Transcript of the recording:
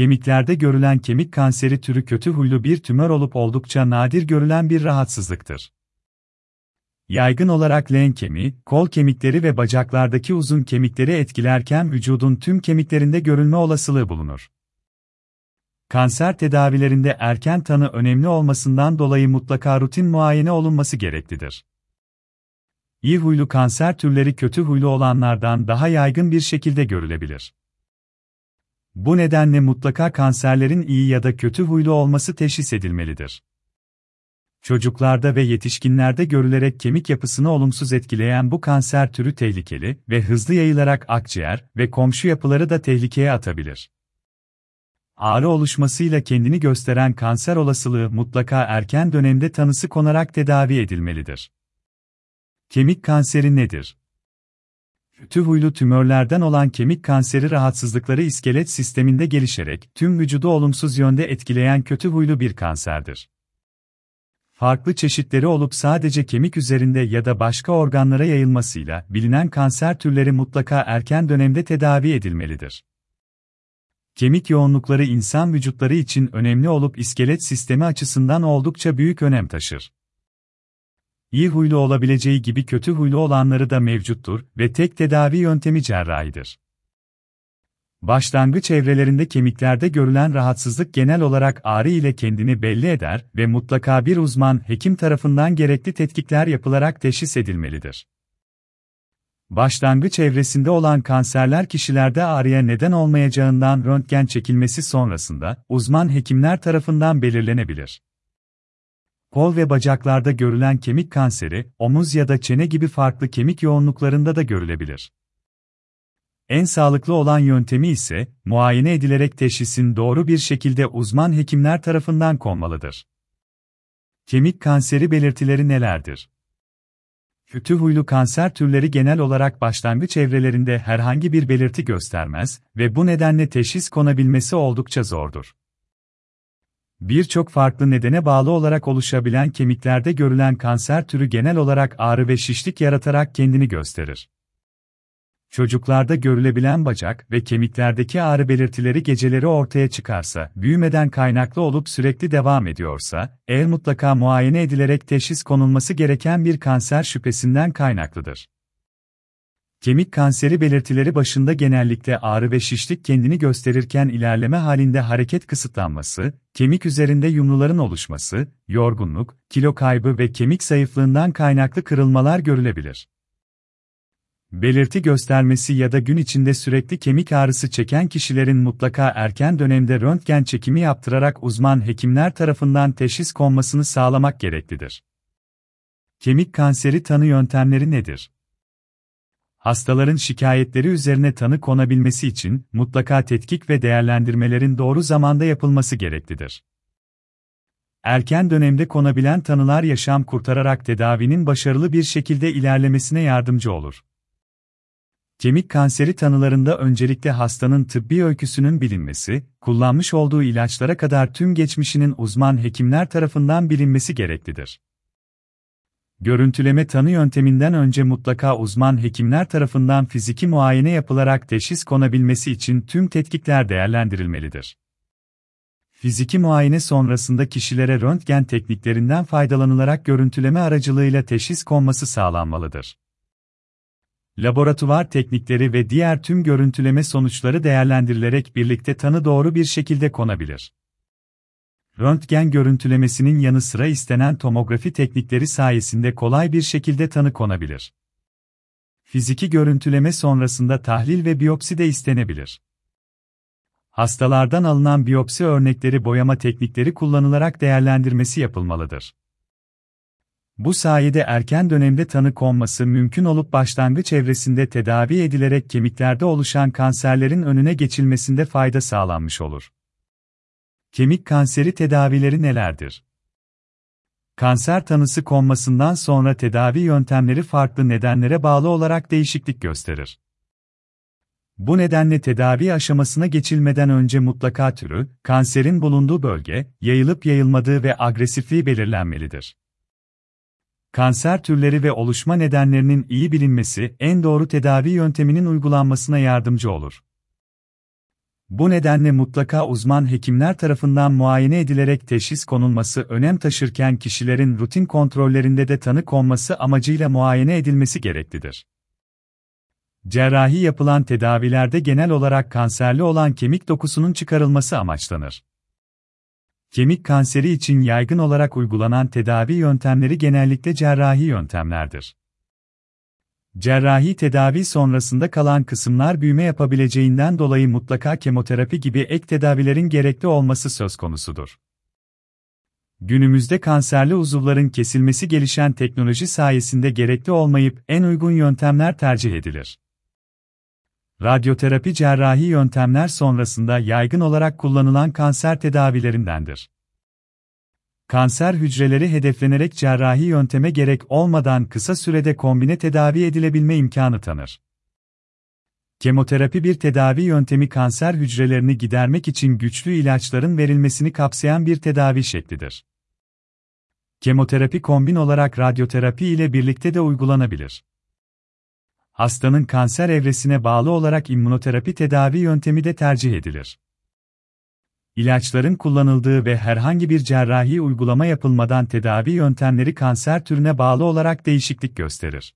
Kemiklerde görülen kemik kanseri türü kötü huylu bir tümör olup oldukça nadir görülen bir rahatsızlıktır. Yaygın olarak leğen kemiği, kol kemikleri ve bacaklardaki uzun kemikleri etkilerken vücudun tüm kemiklerinde görülme olasılığı bulunur. Kanser tedavilerinde erken tanı önemli olmasından dolayı mutlaka rutin muayene olunması gereklidir. İyi huylu kanser türleri kötü huylu olanlardan daha yaygın bir şekilde görülebilir. Bu nedenle mutlaka kanserlerin iyi ya da kötü huylu olması teşhis edilmelidir. Çocuklarda ve yetişkinlerde görülerek kemik yapısını olumsuz etkileyen bu kanser türü tehlikeli ve hızlı yayılarak akciğer ve komşu yapıları da tehlikeye atabilir. Ağrı oluşmasıyla kendini gösteren kanser olasılığı mutlaka erken dönemde tanısı konarak tedavi edilmelidir. Kemik kanseri nedir? Kötü huylu tümörlerden olan kemik kanseri rahatsızlıkları iskelet sisteminde gelişerek tüm vücudu olumsuz yönde etkileyen kötü huylu bir kanserdir. Farklı çeşitleri olup sadece kemik üzerinde ya da başka organlara yayılmasıyla bilinen kanser türleri mutlaka erken dönemde tedavi edilmelidir. Kemik yoğunlukları insan vücutları için önemli olup iskelet sistemi açısından oldukça büyük önem taşır. İyi huylu olabileceği gibi kötü huylu olanları da mevcuttur ve tek tedavi yöntemi cerrahidir. Başlangıç evrelerinde kemiklerde görülen rahatsızlık genel olarak ağrı ile kendini belli eder ve mutlaka bir uzman hekim tarafından gerekli tetkikler yapılarak teşhis edilmelidir. Başlangıç evresinde olan kanserler kişilerde ağrıya neden olmayacağından röntgen çekilmesi sonrasında uzman hekimler tarafından belirlenebilir. Kol ve bacaklarda görülen kemik kanseri, omuz ya da çene gibi farklı kemik yoğunluklarında da görülebilir. En sağlıklı olan yöntemi ise, muayene edilerek teşhisin doğru bir şekilde uzman hekimler tarafından konmalıdır. Kemik kanseri belirtileri nelerdir? Kötü huylu kanser türleri genel olarak başlangıç evrelerinde herhangi bir belirti göstermez ve bu nedenle teşhis konabilmesi oldukça zordur. Birçok farklı nedene bağlı olarak oluşabilen kemiklerde görülen kanser türü genel olarak ağrı ve şişlik yaratarak kendini gösterir. Çocuklarda görülebilen bacak ve kemiklerdeki ağrı belirtileri geceleri ortaya çıkarsa, büyümeden kaynaklı olup sürekli devam ediyorsa, eğer mutlaka muayene edilerek teşhis konulması gereken bir kanser şüphesinden kaynaklıdır. Kemik kanseri belirtileri başında genellikle ağrı ve şişlik kendini gösterirken ilerleme halinde hareket kısıtlanması, kemik üzerinde yumruların oluşması, yorgunluk, kilo kaybı ve kemik zayıflığından kaynaklı kırılmalar görülebilir. Belirti göstermesi ya da gün içinde sürekli kemik ağrısı çeken kişilerin mutlaka erken dönemde röntgen çekimi yaptırarak uzman hekimler tarafından teşhis konmasını sağlamak gereklidir. Kemik kanseri tanı yöntemleri nedir? Hastaların şikayetleri üzerine tanı konabilmesi için mutlaka tetkik ve değerlendirmelerin doğru zamanda yapılması gereklidir. Erken dönemde konabilen tanılar yaşam kurtararak tedavinin başarılı bir şekilde ilerlemesine yardımcı olur. Kemik kanseri tanılarında öncelikle hastanın tıbbi öyküsünün bilinmesi, kullanmış olduğu ilaçlara kadar tüm geçmişinin uzman hekimler tarafından bilinmesi gereklidir. Görüntüleme tanı yönteminden önce mutlaka uzman hekimler tarafından fiziki muayene yapılarak teşhis konabilmesi için tüm tetkikler değerlendirilmelidir. Fiziki muayene sonrasında kişilere röntgen tekniklerinden faydalanılarak görüntüleme aracılığıyla teşhis konması sağlanmalıdır laboratuvar teknikleri ve diğer tüm görüntüleme sonuçları değerlendirilerek birlikte tanı doğru bir şekilde konabilir. Röntgen görüntülemesinin yanı sıra istenen tomografi teknikleri sayesinde kolay bir şekilde tanı konabilir. Fiziki görüntüleme sonrasında tahlil ve biyopsi de istenebilir. Hastalardan alınan biyopsi örnekleri boyama teknikleri kullanılarak değerlendirmesi yapılmalıdır. Bu sayede erken dönemde tanı konması mümkün olup başlangıç evresinde tedavi edilerek kemiklerde oluşan kanserlerin önüne geçilmesinde fayda sağlanmış olur. Kemik kanseri tedavileri nelerdir? Kanser tanısı konmasından sonra tedavi yöntemleri farklı nedenlere bağlı olarak değişiklik gösterir. Bu nedenle tedavi aşamasına geçilmeden önce mutlaka türü, kanserin bulunduğu bölge, yayılıp yayılmadığı ve agresifliği belirlenmelidir. Kanser türleri ve oluşma nedenlerinin iyi bilinmesi en doğru tedavi yönteminin uygulanmasına yardımcı olur. Bu nedenle mutlaka uzman hekimler tarafından muayene edilerek teşhis konulması önem taşırken kişilerin rutin kontrollerinde de tanı konması amacıyla muayene edilmesi gereklidir. Cerrahi yapılan tedavilerde genel olarak kanserli olan kemik dokusunun çıkarılması amaçlanır. Kemik kanseri için yaygın olarak uygulanan tedavi yöntemleri genellikle cerrahi yöntemlerdir. Cerrahi tedavi sonrasında kalan kısımlar büyüme yapabileceğinden dolayı mutlaka kemoterapi gibi ek tedavilerin gerekli olması söz konusudur. Günümüzde kanserli uzuvların kesilmesi gelişen teknoloji sayesinde gerekli olmayıp en uygun yöntemler tercih edilir. Radyoterapi cerrahi yöntemler sonrasında yaygın olarak kullanılan kanser tedavilerindendir. Kanser hücreleri hedeflenerek cerrahi yönteme gerek olmadan kısa sürede kombine tedavi edilebilme imkanı tanır. Kemoterapi bir tedavi yöntemi kanser hücrelerini gidermek için güçlü ilaçların verilmesini kapsayan bir tedavi şeklidir. Kemoterapi kombin olarak radyoterapi ile birlikte de uygulanabilir. Hastanın kanser evresine bağlı olarak immünoterapi tedavi yöntemi de tercih edilir. İlaçların kullanıldığı ve herhangi bir cerrahi uygulama yapılmadan tedavi yöntemleri kanser türüne bağlı olarak değişiklik gösterir.